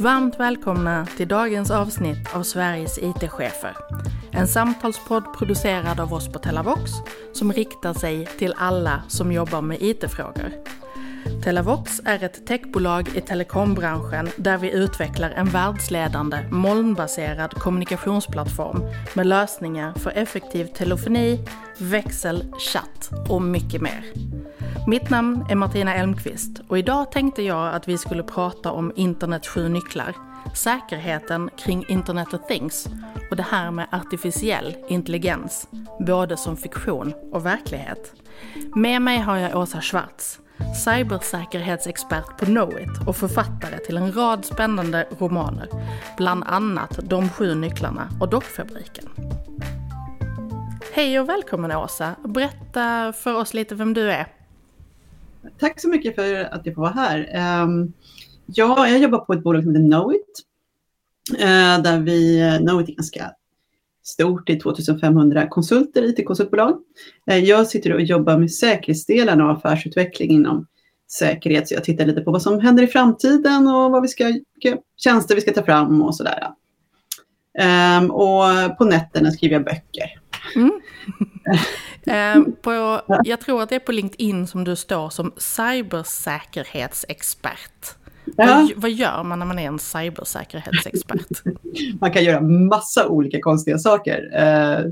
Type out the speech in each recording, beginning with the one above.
Varmt välkomna till dagens avsnitt av Sveriges IT-chefer. En samtalspodd producerad av oss på Telavox som riktar sig till alla som jobbar med IT-frågor. Telavox är ett techbolag i telekombranschen där vi utvecklar en världsledande molnbaserad kommunikationsplattform med lösningar för effektiv telefoni, växel, chatt och mycket mer. Mitt namn är Martina Elmqvist och idag tänkte jag att vi skulle prata om internets sju nycklar, säkerheten kring Internet of Things och det här med artificiell intelligens, både som fiktion och verklighet. Med mig har jag Åsa Schwartz, cybersäkerhetsexpert på Knowit och författare till en rad spännande romaner, bland annat De sju nycklarna och Dockfabriken. Hej och välkommen Åsa! Berätta för oss lite vem du är. Tack så mycket för att jag får vara här. Ehm, ja, jag jobbar på ett bolag som heter Knowit. Eh, där vi, Knowit är ganska stort, är 2500 konsulter, IT-konsultbolag. Eh, jag sitter och jobbar med säkerhetsdelen av affärsutveckling inom säkerhet. Så jag tittar lite på vad som händer i framtiden och vad vi ska, vilka tjänster vi ska ta fram och sådär. Um, och på nätterna skriver jag böcker. Mm. Eh, på, jag tror att det är på LinkedIn som du står som cybersäkerhetsexpert. Ja. Vad, gör man när man är en cybersäkerhetsexpert? Man kan göra massa olika konstiga saker. Eh,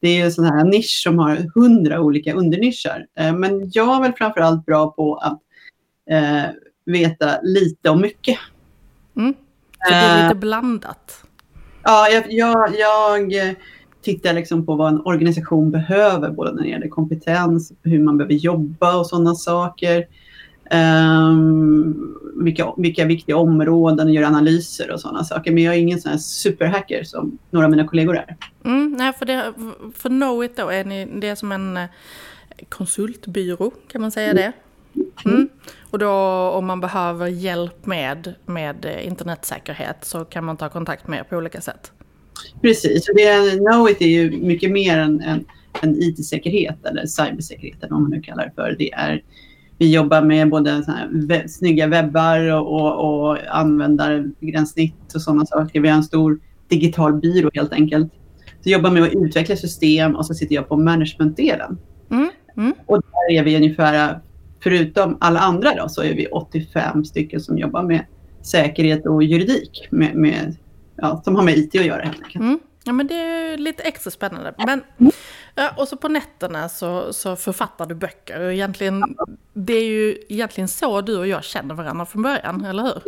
det är en sån här nisch som har hundra olika undernischer. Eh, men jag är väl framförallt bra på att veta lite om mycket. Mm. Så det är lite blandat? Ja, jag, jag, jag tittar liksom på vad en organisation behöver, både när det gäller kompetens, hur man behöver jobba och sådana saker. Um, vilka, vilka viktiga områden, gör analyser och sådana saker. Men jag är ingen sån här superhacker som några av mina kollegor är. Mm, nej, för, det, för Knowit då, är ni, det är som en eh, konsultbyrå, kan man säga det? Mm. Och då om man behöver hjälp med, med eh, internetsäkerhet så kan man ta kontakt med er på olika sätt? Precis, det, Knowit är ju mycket mer än, än, än IT-säkerhet eller cybersäkerhet eller vad man nu kallar det för. Det är, vi jobbar med både så här webb, snygga webbar och, och, och användargränssnitt och sådana saker. Vi har en stor digital byrå helt enkelt. Så jobbar med att utveckla system och så sitter jag på managementdelen. Mm, mm. Och där är vi ungefär, förutom alla andra då, så är vi 85 stycken som jobbar med säkerhet och juridik med, med ja, som har med IT att göra helt enkelt. Mm. Ja men det är lite extra spännande. Men, ja, och så på nätterna så, så författar du böcker. Och egentligen, det är ju egentligen så du och jag känner varandra från början, eller hur?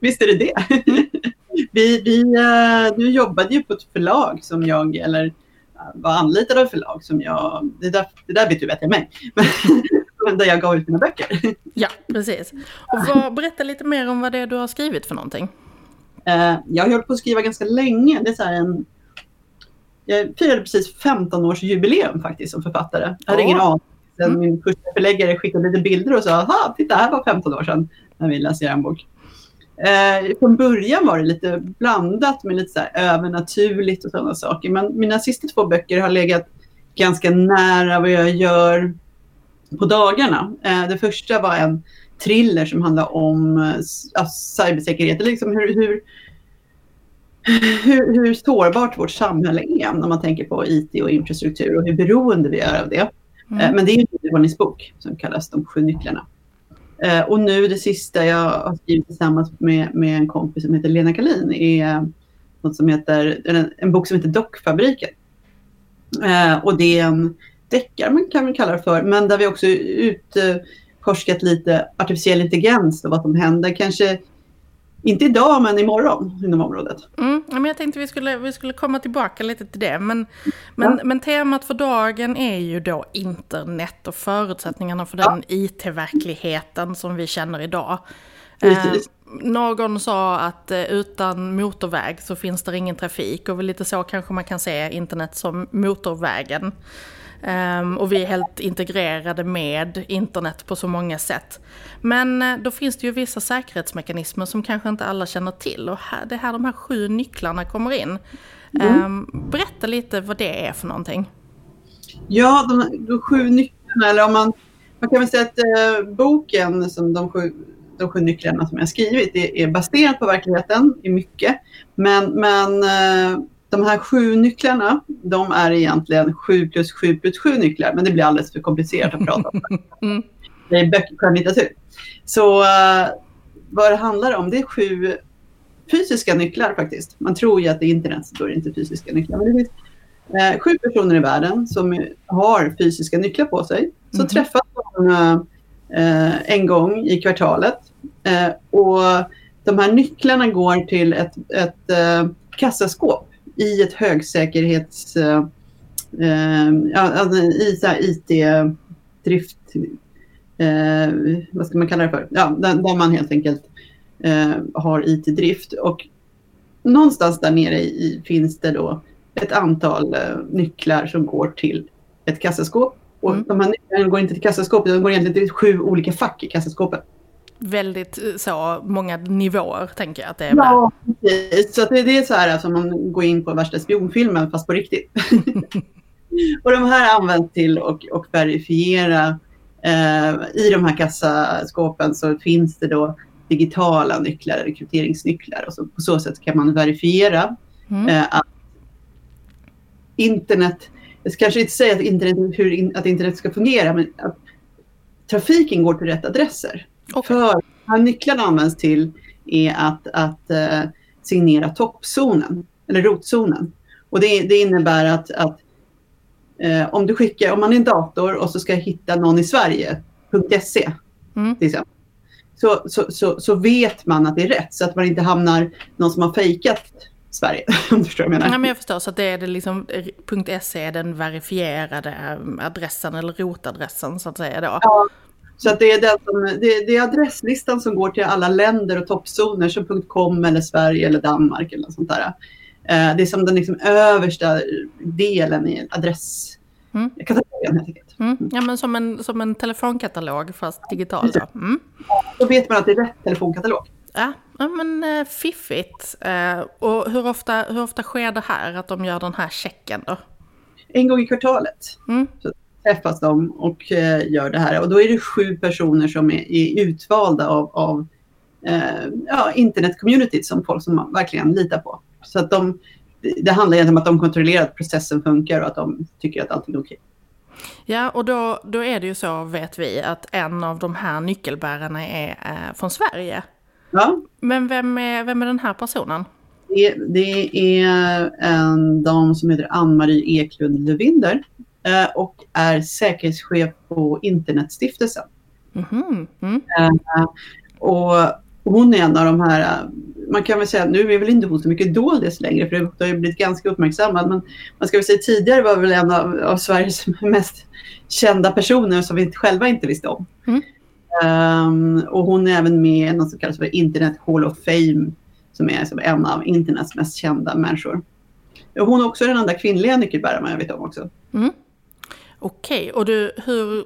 Visst är det det. vi, vi, uh, du jobbade ju på ett förlag som jag, eller uh, var anlitad av ett förlag som jag, det där, det där vet du vet jag mig. där jag gav ut mina böcker. ja, precis. Och vad, berätta lite mer om vad det är du har skrivit för någonting. Eh, jag har hållit på att skriva ganska länge. Det är så en, jag firade precis 15 års jubileum faktiskt som författare. Jag hade oh. ingen aning. Mm. Min förläggare skickade lite bilder och sa, aha, titta här var 15 år sedan när vi läste en bok. Eh, från början var det lite blandat med lite så här övernaturligt och sådana saker. Men mina sista två böcker har legat ganska nära vad jag gör på dagarna. Eh, det första var en thriller som handlar om äh, cybersäkerhet. Liksom hur, hur, hur, hur sårbart vårt samhälle är när man tänker på IT och infrastruktur och hur beroende vi är av det. Mm. Eh, men det är ju Johannes bok som kallas De sju nycklarna. Eh, och nu det sista jag har skrivit tillsammans med, med en kompis som heter Lena Kalin är något som heter, en, en bok som heter Dockfabriken. Och det är en deckare man kan väl kalla det för, men där vi också ut, forskat lite artificiell intelligens och vad som händer. Kanske inte idag, men imorgon inom området. Mm, men jag tänkte vi skulle, vi skulle komma tillbaka lite till det. Men, men, ja. men temat för dagen är ju då internet och förutsättningarna för den ja. IT-verkligheten som vi känner idag. Eh, någon sa att eh, utan motorväg så finns det ingen trafik och lite så kanske man kan se internet som motorvägen. Um, och vi är helt integrerade med internet på så många sätt. Men uh, då finns det ju vissa säkerhetsmekanismer som kanske inte alla känner till. Och det är här de här sju nycklarna kommer in. Um, berätta lite vad det är för någonting. Ja, de, de sju nycklarna, eller om man, man kan väl säga att eh, boken, som de sju, de sju nycklarna som jag skrivit, är, är baserad på verkligheten i mycket. Men, men eh, de här sju nycklarna, de är egentligen sju plus sju plus sju nycklar, men det blir alldeles för komplicerat att prata om. Mm. Det är böcker, skönlitteratur. Så uh, vad det handlar om, det är sju fysiska nycklar faktiskt. Man tror ju att det är internet, så då är det inte fysiska nycklar. Men det finns uh, sju personer i världen som har fysiska nycklar på sig. Så mm. träffas de uh, en gång i kvartalet. och de här nycklarna går till ett, ett kassaskåp i ett högsäkerhets... Eh, eh alltså i IT-drift... Eh, vad ska man kalla det för? Ja, där, där man helt enkelt eh, har IT-drift. Och någonstans där nere i, finns det då ett antal eh, nycklar som går till ett kassaskåp. Och mm. de här nycklarna går inte till kassaskåpet, de går egentligen till sju olika fack i kassaskåpet väldigt eh, så många nivåer tänker jag att det är. Ja, precis. Så det, det är så här alltså man går in på värsta spionfilmen fast på riktigt. och de här används till att och verifiera. Eh, I de här kassaskåpen så finns det då digitala nycklar, rekryteringsnycklar och så, på så sätt kan man verifiera mm. eh, att internet, jag ska kanske inte säga att internet, hur in, att internet ska fungera, men att trafiken går till rätt adresser. Okay. För vad nycklarna används till är att, att uh, signera toppzonen, eller rotzonen. Och det, det innebär att, att uh, om du skickar, om man är en dator och så ska hitta någon i Sverige, .se mm. till exempel, så, så, så, så, vet man att det är rätt så att man inte hamnar någon som har fejkat Sverige. Om du förstår vad jag menar. Ja, men jag förstår, så att det är det liksom, .se är den verifierade adressen eller rotadressen så att säga då. Ja, så att det, är den som, det, det, är adresslistan som går till alla länder och toppzoner som .com eller Sverige eller Danmark eller något sånt där. Eh, det är som den liksom översta delen i adresskatalogen mm. helt enkelt. Mm. Ja men som en, som en telefonkatalog fast digital då. Mm. Då vet man att det är rätt telefonkatalog. Ja, ja men äh, fiffigt. Äh, och hur ofta, hur ofta sker det här att de gör den här checken då? En gång i kvartalet. Mm. Träffas de och eh, gör det här. Och då är det sju personer som är, är utvalda av, av eh, ja, internetcommunityt som folk som man verkligen litar på. Så att de, det handlar egentligen om att de kontrollerar att processen funkar och att de tycker att allting är okej. Ja, och då, då är det ju så, vet vi, att en av de här nyckelbärarna är eh, från Sverige. Ja. Men vem är, vem är den här personen? Det, det är en dam som heter Ann-Marie Eklund Levinder och är säkerhetschef på Internetstiftelsen. Mm. Mm. Och hon är en av de här, eh, man kan väl säga, nu är väl inte hon så mycket doldis längre för det har ju blivit ganska uppmärksammad, men man ska väl säga tidigare var väl en av, av Sveriges mest kända personer som vi själva inte visste om. Mm. Um, och hon är även med i något som kallas för Internet Hall of Fame som är som en av internets mest kända människor. Hon är också den enda kvinnliga nyckelbäraren jag vet om också. Mm. Okej, och du, hur,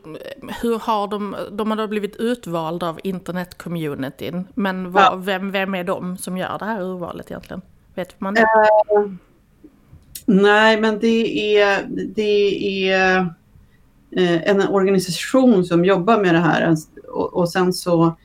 hur har de, de har då blivit utvalda av internetcommunityn, men vad, ja. vem, vem är de som gör det här urvalet egentligen? Vet man det? Uh, nej, men det är, det är uh, en organisation som jobbar med det här och, och sen så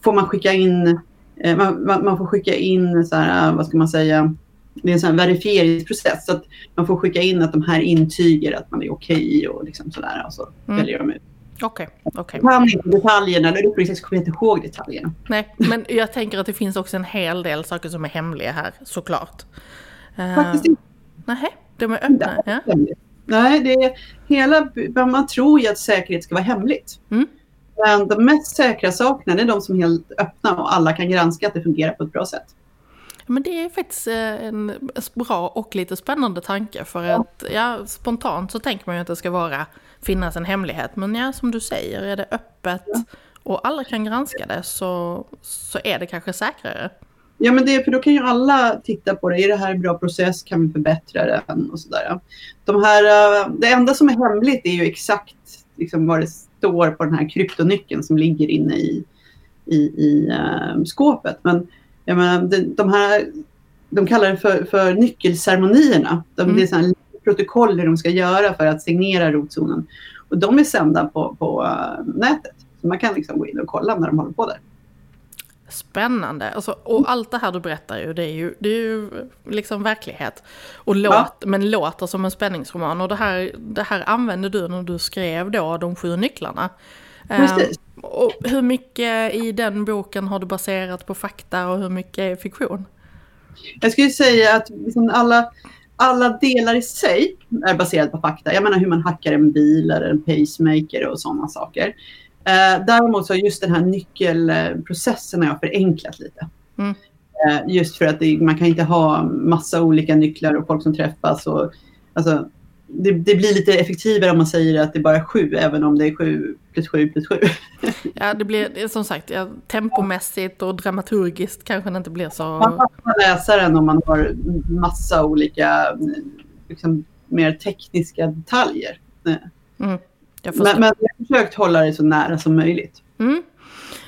får man skicka in, uh, man, man, får skicka in så här, vad ska man säga, det är en sån verifieringsprocess. Så att man får skicka in att de här intyger att man är okej okay och liksom sådär. Och så mm. väljer de ut. Okej. Okay, okay. Jag kan inte detaljerna, eller uppriktigt kommer jag inte ihåg detaljerna. Nej, men jag tänker att det finns också en hel del saker som är hemliga här, såklart. Eh, Faktiskt inte. Uh, nej, de är öppna. Ja. Nej, det är hela, man tror ju att säkerhet ska vara hemligt. Mm. Men de mest säkra sakerna är de som är helt öppna och alla kan granska att det fungerar på ett bra sätt. Men det är faktiskt eh, en bra och lite spännande tanke för att ja, spontant så tänker man ju att det ska vara finnas en hemlighet. Men ja, som du säger, är det öppet och alla kan granska det så, så är det kanske säkrare. Ja, men det, för då kan ju alla titta på det. Är det här en bra process? Kan vi förbättra den? Och sådär. De här, eh, det enda som är hemligt är ju exakt liksom, vad det står på den här kryptonyckeln som ligger inne i, i, i uh, skåpet. Men jag menar, de, de här, de kallar det för, för nyckelceremonierna. De, mm. Det är sådana protokoll hur de ska göra för att signera rotzonen. Och de är sända på, på uh, nätet. Så man kan liksom gå in och kolla när de håller på där. Spännande. Alltså, och allt det här du berättar ju, det är ju, det är ju liksom verklighet. Och låt, ja. Men låter som en spänningsroman. Och det här, det här använde du när du skrev då de sju nycklarna. Precis. Och hur mycket i den boken har du baserat på fakta och hur mycket är fiktion? Jag skulle säga att liksom alla, alla delar i sig är baserade på fakta. Jag menar hur man hackar en bil eller en pacemaker och sådana saker. Eh, däremot så har just den här nyckelprocessen har jag förenklat lite. Mm. Eh, just för att det, man kan inte ha massa olika nycklar och folk som träffas. Och, alltså, det, det, blir lite effektivare om man säger att det är bara sju, även om det är sju plus sju plus sju. ja, det blir som sagt ja, tempomässigt och dramaturgiskt kanske det inte blir så... Man fattar läsaren om man har massa olika, liksom, mer tekniska detaljer. Mm. Jag men, men jag har försökt hålla det så nära som möjligt. Mm.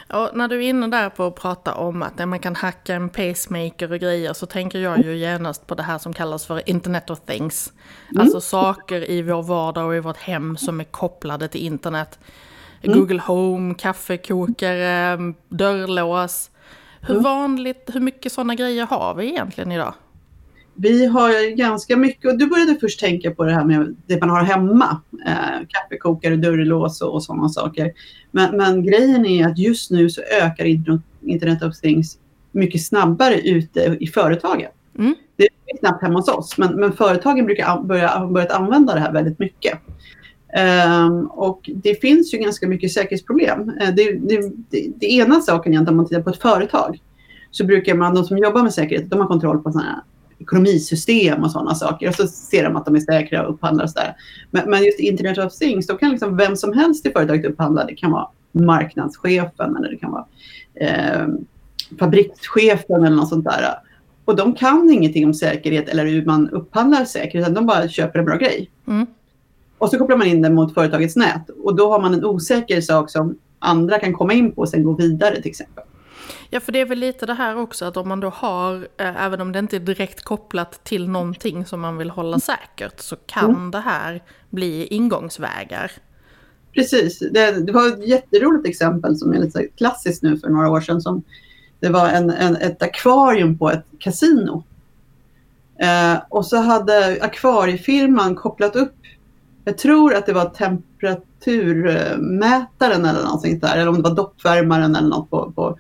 Och när du är inne där på att prata om att man kan hacka en pacemaker och grejer så tänker jag ju genast på det här som kallas för Internet of Things. Mm. Alltså saker i vår vardag och i vårt hem som är kopplade till internet. Mm. Google Home, kaffekokare, dörrlås. Hur mm. vanligt, hur mycket sådana grejer har vi egentligen idag? Vi har ganska mycket, och du började först tänka på det här med det man har hemma. Eh, kaffekokare, dörrlås och, och sådana saker. Men, men, grejen är att just nu så ökar Internet of Things mycket snabbare ute i företagen. Mm. Det är knappt hemma hos oss, men, men företagen brukar börja, börjat använda det här väldigt mycket. Um, och det finns ju ganska mycket säkerhetsproblem. Uh, det, det, det, det, ena saken är att om man tittar på ett företag så brukar man, de som jobbar med säkerhet, de har kontroll på sådana ekonomisystem och sådana saker. Och så ser de att de är säkra och upphandlar och sådär. Men, men just Internet of Things, då kan liksom vem som helst i företaget upphandla. Det kan vara marknadschefen eller det kan vara eh, fabrikschefen eller något sånt där. Och de kan ingenting om säkerhet eller hur man upphandlar säkerhet, utan de bara köper en bra grej. Mm. Och så kopplar man in den mot företagets nät och då har man en osäker sak som andra kan komma in på och sen gå vidare till exempel. Ja, för det är väl lite det här också att om man då har, eh, även om det inte är direkt kopplat till någonting som man vill hålla säkert, så kan mm. det här bli ingångsvägar. Precis, det, det, var ett jätteroligt exempel som är lite klassiskt nu för några år sedan. Som, det var en, en ett akvarium på ett kasino. Eh, och så hade akvariefirman kopplat upp, jag tror att det var temperaturmätaren eller något där, eller om det var doppvärmaren eller något på, på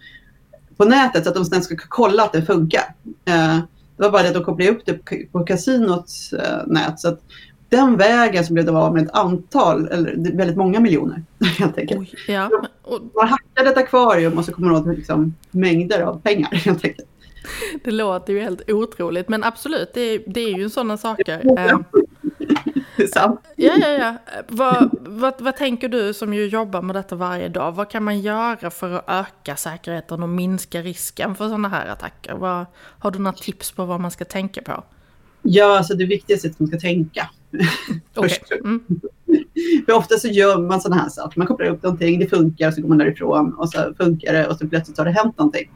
på nätet så att de sen ska kolla att det funkar. Eh, det var bara det att de kopplade upp det på kasinots eh, nät. Så att den vägen så blev det av med ett antal, eller väldigt många miljoner helt enkelt. Oj, ja. Man hackade ett akvarium och så kommer man åt liksom, mängder av pengar helt enkelt. Det låter ju helt otroligt men absolut det är, det är ju sådana saker. Eh, sant. Ja, ja, ja. Vad, vad, vad, tänker du som ju jobbar med detta varje dag? Vad kan man göra för att öka säkerheten och minska risken för sådana här attacker? Vad, har du några tips på vad man ska tänka på? Ja, alltså det viktigaste är att man ska tänka. Okay. Mm. För ofta så gör man sådana här saker. Man kopplar upp någonting, det funkar och så går man därifrån och så funkar det och så plötsligt har det hänt någonting.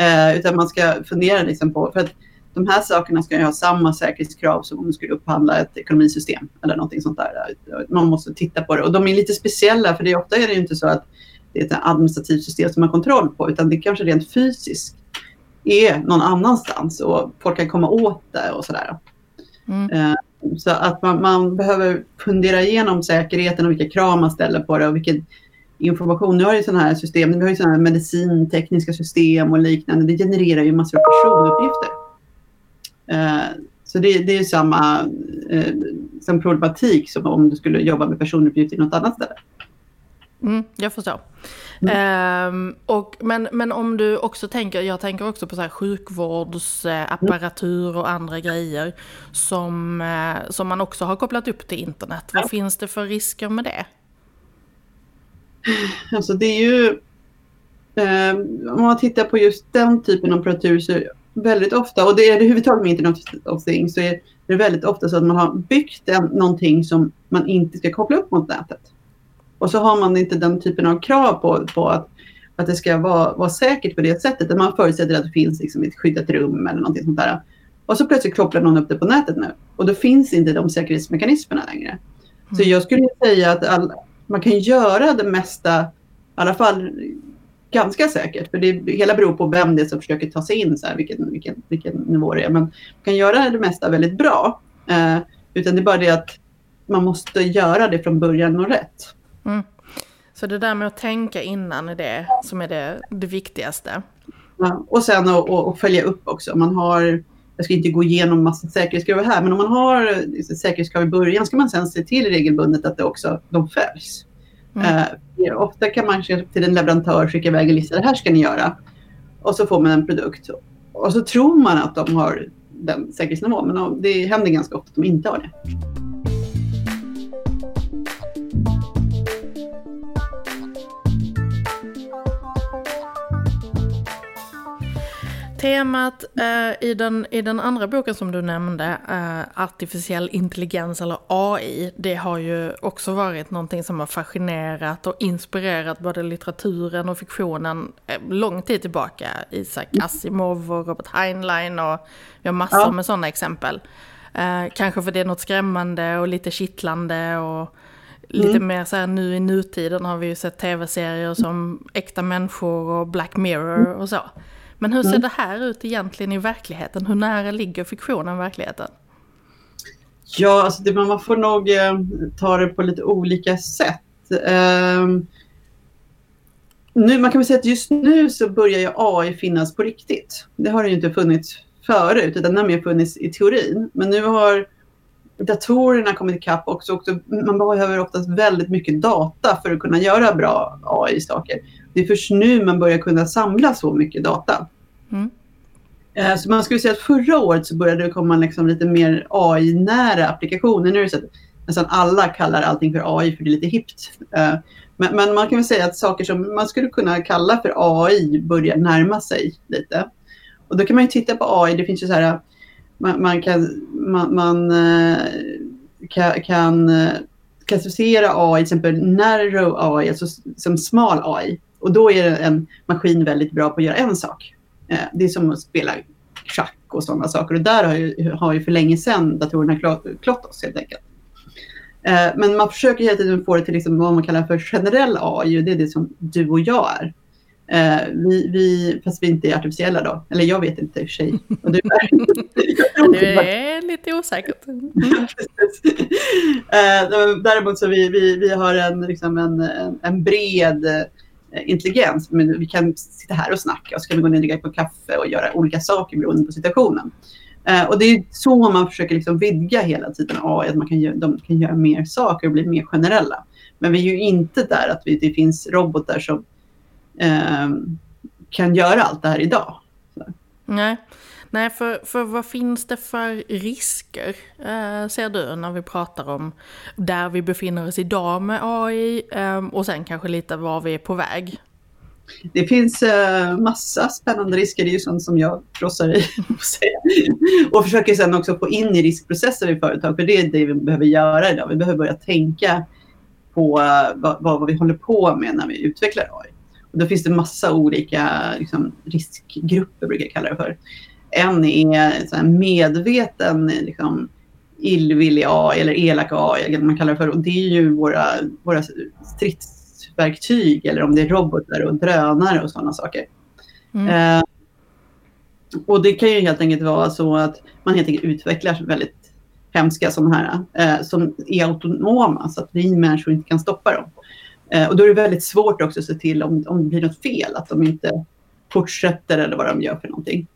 Eh, utan man ska fundera liksom på, för att de här sakerna ska ju ha samma säkerhetskrav som om du skulle upphandla ett ekonomisystem eller någonting sånt där. Man måste titta på det och de är lite speciella för det är ofta är det inte så att det är ett administrativt system som man har kontroll på utan det kanske rent fysiskt är någon annanstans och folk kan komma åt det och sådär. Mm. Eh, så att man, man, behöver fundera igenom säkerheten och vilka krav man ställer på det och vilken information. Nu har ju sådana här system, vi har ju sådana här medicintekniska system och liknande. Det genererar ju massor av personuppgifter. Eh, så det, det är samma eh, som problematik som om du skulle jobba med personuppgifter i något annat ställe. Mm, jag förstår. Mm. Um, och, men, men om du också tänker, jag tänker också på så här sjukvårdsapparatur och andra grejer som, uh, som man också har kopplat upp till internet. Vad finns det för risker med det? Alltså det är ju, um, om man tittar på just den typen av apparatur så väldigt ofta, och det är det överhuvudtaget med Internet of Things, så är det väldigt ofta så att man har byggt en, någonting som man inte ska koppla upp mot nätet. Och så har man inte den typen av krav på, på att, att det ska vara, vara säkert på det sättet. Där man förutsätter att det finns liksom ett skyddat rum eller någonting sånt där. Och så plötsligt kopplar någon upp det på nätet nu. Och då finns inte de säkerhetsmekanismerna längre. Mm. Så jag skulle säga att all, man kan göra det mesta, i alla fall ganska säkert. För det hela beror på vem det är som försöker ta sig in, så här, vilken, vilken, vilken nivå det är. Men man kan göra det mesta väldigt bra. Eh, utan det är bara det att man måste göra det från början och rätt. Mm. Så det där med att tänka innan är det som är det, det viktigaste. Ja, och sen att följa upp också. Man har, jag ska inte gå igenom massa säkerhetskrav här, men om man har säkerhetskrav i början ska man sen se till regelbundet att det också, de följs. Mm. Eh, ofta kan man till en leverantör skicka iväg en lista, det här ska ni göra. Och så får man en produkt. Och så tror man att de har den säkerhetsnivån, men det händer ganska ofta att de inte har det. Temat eh, i, den, i den andra boken som du nämnde, eh, artificiell intelligens eller AI, det har ju också varit någonting som har fascinerat och inspirerat både litteraturen och fiktionen eh, lång tid tillbaka. Isaac Asimov och Robert Heinlein och vi har massor ja. med sådana exempel. Eh, kanske för det är något skrämmande och lite kittlande och lite mm. mer så här nu i nutiden har vi ju sett tv-serier som Äkta människor och Black Mirror och så. Men hur ser mm. det här ut egentligen i verkligheten? Hur nära ligger fiktionen verkligheten? Ja, alltså det, man får nog eh, ta det på lite olika sätt. Eh, nu, man kan väl säga att just nu så börjar ju AI finnas på riktigt. Det har det ju inte funnits förut, utan det har mer funnits i teorin. Men nu har datorerna kommit ikapp också. också. Man behöver oftast väldigt mycket data för att kunna göra bra AI-saker. Det är först nu man börjar kunna samla så mycket data. Mm. Eh, så man skulle säga att förra året så började det komma liksom lite mer AI-nära applikationer. Nu är det så att nästan alla kallar allting för AI för det är lite hippt. Eh, men, men, man kan väl säga att saker som man skulle kunna kalla för AI börjar närma sig lite. Och då kan man ju titta på AI, det finns ju så här, man, man kan, man, man eh, kan, kan klassificera AI, till exempel narrow AI, alltså som smal AI. Och då är en maskin väldigt bra på att göra en sak. Eh, det är som att spela schack och sådana saker. Och där har ju, har ju för länge sedan datorerna klott oss helt enkelt. Eh, men man försöker hela tiden få det till liksom vad man kallar för generell AI. Det är det som du och jag är. Eh, vi, vi, fast vi inte är artificiella då. Eller jag vet inte i och för sig. Och du är. det är lite osäkert. Däremot så vi, vi, vi har en, liksom en, en, bred Eh, intelligens. Men vi kan sitta här och snacka och så kan vi gå ner och dricka på kaffe och göra olika saker beroende på situationen. Eh, och det är så man försöker liksom vidga hela tiden AI, att man kan, de kan göra mer saker och bli mer generella. Men vi är ju inte där att vi, det finns robotar som eh, kan göra allt det här idag. Så. Nej. Nej, för, för vad finns det för risker, eh, ser du, när vi pratar om där vi befinner oss idag med AI eh, och sen kanske lite var vi är på väg? Det finns eh, massa spännande risker, det är ju sånt som jag frossar i. och försöker sen också få in i riskprocesser i företag, för det är det vi behöver göra idag. Vi behöver börja tänka på uh, vad, vad, vi håller på med när vi utvecklar AI. Och då finns det massa olika liksom, riskgrupper, brukar jag kalla det för. En är så medveten liksom, illvillig AI eller elak AI, man kallar det för. Och det är ju våra, våra stridsverktyg eller om det är robotar och drönare och sådana saker. Mm. Eh, och det kan ju helt enkelt vara så att man helt enkelt utvecklar väldigt hemska sådana här eh, som är autonoma så att vi människor inte kan stoppa dem. Eh, och då är det väldigt svårt också att se till om, om det blir något fel, att de inte fortsätter eller vad de gör för någonting.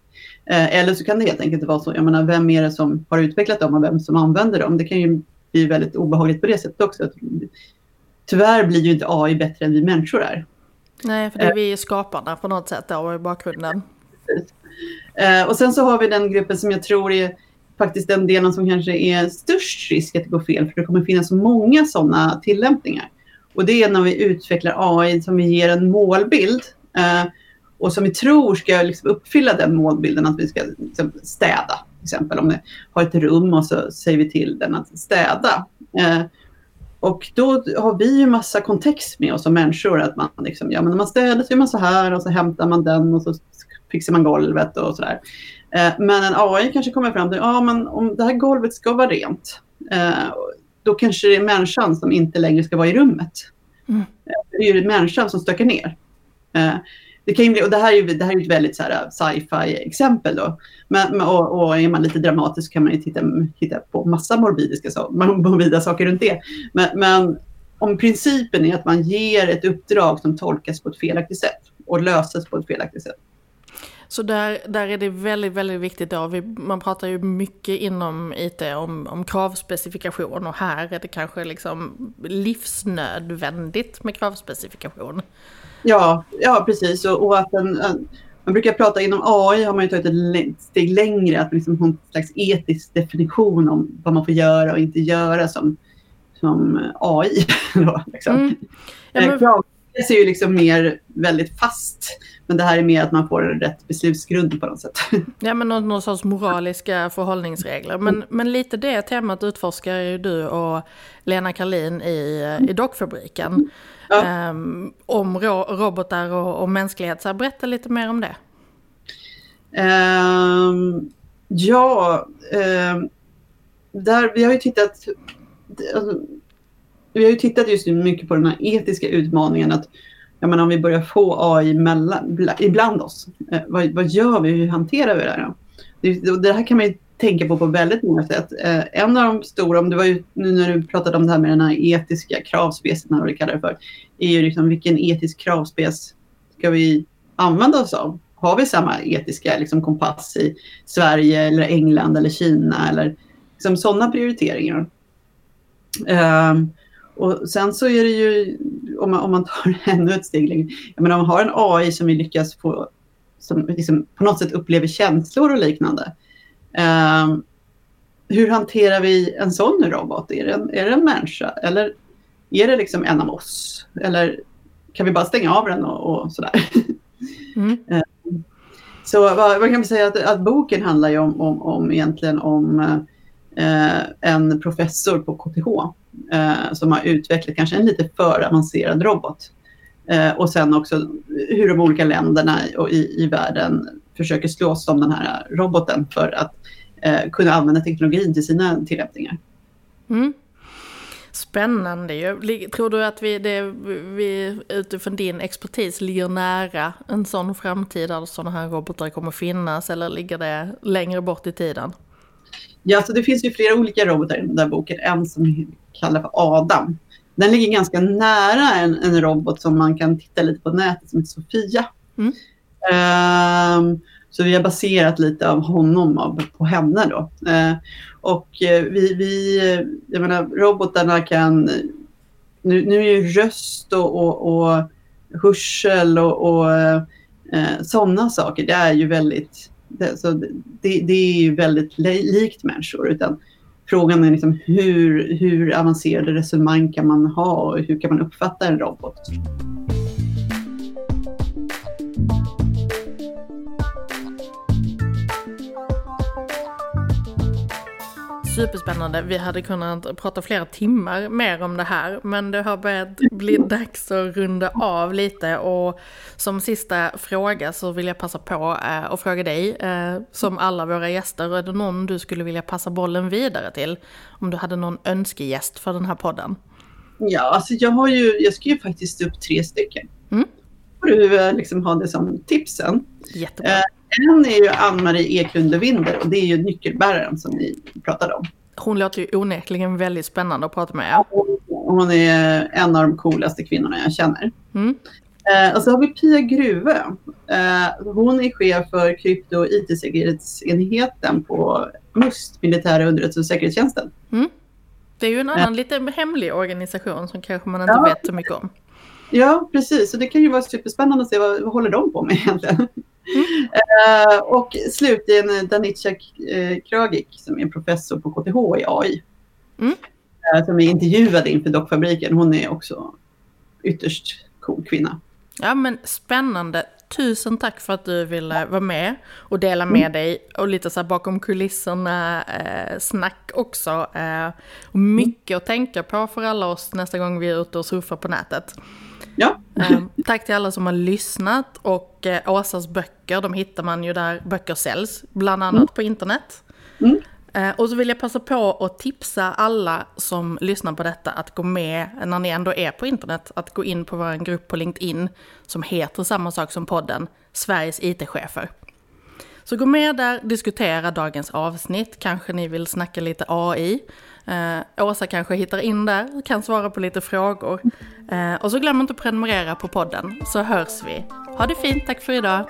Eh, eller så kan det helt enkelt vara så, jag menar, vem är det som har utvecklat dem och vem som använder dem? Det kan ju bli väldigt obehagligt på det sättet också. Tyvärr blir ju inte AI bättre än vi människor är. Nej, för det är vi skaparna på något sätt då, i bakgrunden. Eh, och sen så har vi den gruppen som jag tror är faktiskt den delen som kanske är störst risk att det går fel, för det kommer finnas många sådana tillämpningar. Och det är när vi utvecklar AI som vi ger en målbild. Eh, och som vi tror ska liksom uppfylla den målbilden att vi ska liksom städa. Till exempel om vi har ett rum och så säger vi till den att städa. Eh, och då har vi ju massa kontext med oss som människor. Att man liksom, ja men när man städar så gör man så här och så hämtar man den och så fixar man golvet och sådär. Eh, men en AI kanske kommer fram till, ja men om det här golvet ska vara rent, eh, då kanske det är människan som inte längre ska vara i rummet. Mm. Eh, det är ju människan som stökar ner. Det, kan bli, och det här är ju det här är ett väldigt äh, sci-fi exempel. Då. Men, och, och är man lite dramatisk kan man ju titta, hitta på massa morbidiska, morbida saker runt det. Men, men om principen är att man ger ett uppdrag som tolkas på ett felaktigt sätt och löses på ett felaktigt sätt. Så där, där är det väldigt, väldigt viktigt då. Vi, man pratar ju mycket inom IT om, om kravspecifikation och här är det kanske liksom livsnödvändigt med kravspecifikation. Ja, ja precis. Och, och att en, en, man brukar prata inom AI har man ju tagit ett steg längre, att liksom ha en slags etisk definition om vad man får göra och inte göra som, som AI. Då, liksom. mm. ja, men... Det är ju liksom mer väldigt fast. Men det här är mer att man får rätt beslutsgrund på något sätt. Ja, men någon, någon sorts moraliska förhållningsregler. Men, men lite det temat utforskar ju du och Lena Karlin i, i Dockfabriken. Ja. Um, om ro, robotar och, och mänsklighet. Så berätta lite mer om det. Um, ja, um, där, vi har ju tittat... Alltså, vi har ju tittat just nu mycket på den här etiska utmaningen att jag menar, om vi börjar få AI mellan, ibland oss, eh, vad, vad gör vi? Hur hanterar vi det här? Det, det här kan man ju tänka på på väldigt många sätt. Eh, en av de stora, om det var ju nu när du pratade om det här med den här etiska kravspecen, vad du kallar det för, är ju liksom vilken etisk kravspec ska vi använda oss av? Har vi samma etiska liksom, kompass i Sverige eller England eller Kina eller liksom, sådana prioriteringar? Eh, och sen så är det ju, om man, om man tar ännu ett steg längre, jag menar om man har en AI som vi lyckas få, som liksom på något sätt upplever känslor och liknande. Eh, hur hanterar vi en sån robot? Är det en, är det en människa eller är det liksom en av oss? Eller kan vi bara stänga av den och, och sådär? Mm. Eh, så vad, vad, kan vi säga att, att boken handlar ju om, om, om egentligen om eh, en professor på KTH eh, som har utvecklat kanske en lite för avancerad robot. Eh, och sen också hur de olika länderna och i, i världen försöker slåss om den här roboten för att eh, kunna använda teknologin till sina tillämpningar. Mm. Spännande ju. Tror du att vi, det, vi utifrån din expertis ligger nära en sån framtid där sådana här robotar kommer finnas eller ligger det längre bort i tiden? Ja, så det finns ju flera olika robotar i den där boken. En som vi kallar för Adam. Den ligger ganska nära en, en robot som man kan titta lite på nätet som heter Sofia. Mm. Um, så vi har baserat lite av honom av, på henne då. Uh, och eh, vi, vi, jag menar robotarna kan, nu, nu är ju röst och, och, och hörsel och, och uh, sådana saker, det är ju väldigt det, så det, det är ju väldigt likt människor. Utan frågan är liksom hur, hur avancerade resonemang kan man ha och hur kan man uppfatta en robot? Superspännande. Vi hade kunnat prata flera timmar mer om det här. Men det har börjat bli dags att runda av lite. Och som sista fråga så vill jag passa på eh, att fråga dig, eh, som alla våra gäster, är det någon du skulle vilja passa bollen vidare till? Om du hade någon önskegäst för den här podden? Ja, alltså jag har ju, jag ju faktiskt upp tre stycken. Mm. Får du eh, liksom ha det som tipsen. Jättebra. En är ju Ann-Marie Eklund Winder och det är ju nyckelbäraren som ni pratade om. Hon låter ju onekligen väldigt spännande att prata med. Ja. Hon är en av de coolaste kvinnorna jag känner. Mm. Eh, och så har vi Pia Gruve. Eh, hon är chef för krypto och IT-säkerhetsenheten på MUST, Militära underrättelse och säkerhetstjänsten. Mm. Det är ju en annan eh. lite hemlig organisation som kanske man inte ja. vet så mycket om. Ja, precis. Så det kan ju vara superspännande att se vad, vad håller de på med egentligen. Mm. Uh, och slutligen Danica uh, Kragik som är professor på KTH i AI. Mm. Uh, som är intervjuad inför Dockfabriken. Hon är också ytterst cool kvinna. Ja men spännande. Tusen tack för att du ville vara med och dela med mm. dig och lite så bakom kulisserna eh, snack också. Eh, och mycket att tänka på för alla oss nästa gång vi är ute och surfar på nätet. Ja. Eh, tack till alla som har lyssnat och eh, Åsas böcker, de hittar man ju där böcker säljs, bland annat mm. på internet. Eh, och så vill jag passa på att tipsa alla som lyssnar på detta att gå med, när ni ändå är på internet, att gå in på vår grupp på LinkedIn som heter samma sak som podden, Sveriges IT-chefer. Så gå med där, diskutera dagens avsnitt, kanske ni vill snacka lite AI. Eh, Åsa kanske hittar in där, kan svara på lite frågor. Eh, och så glöm inte att prenumerera på podden, så hörs vi. Ha det fint, tack för idag!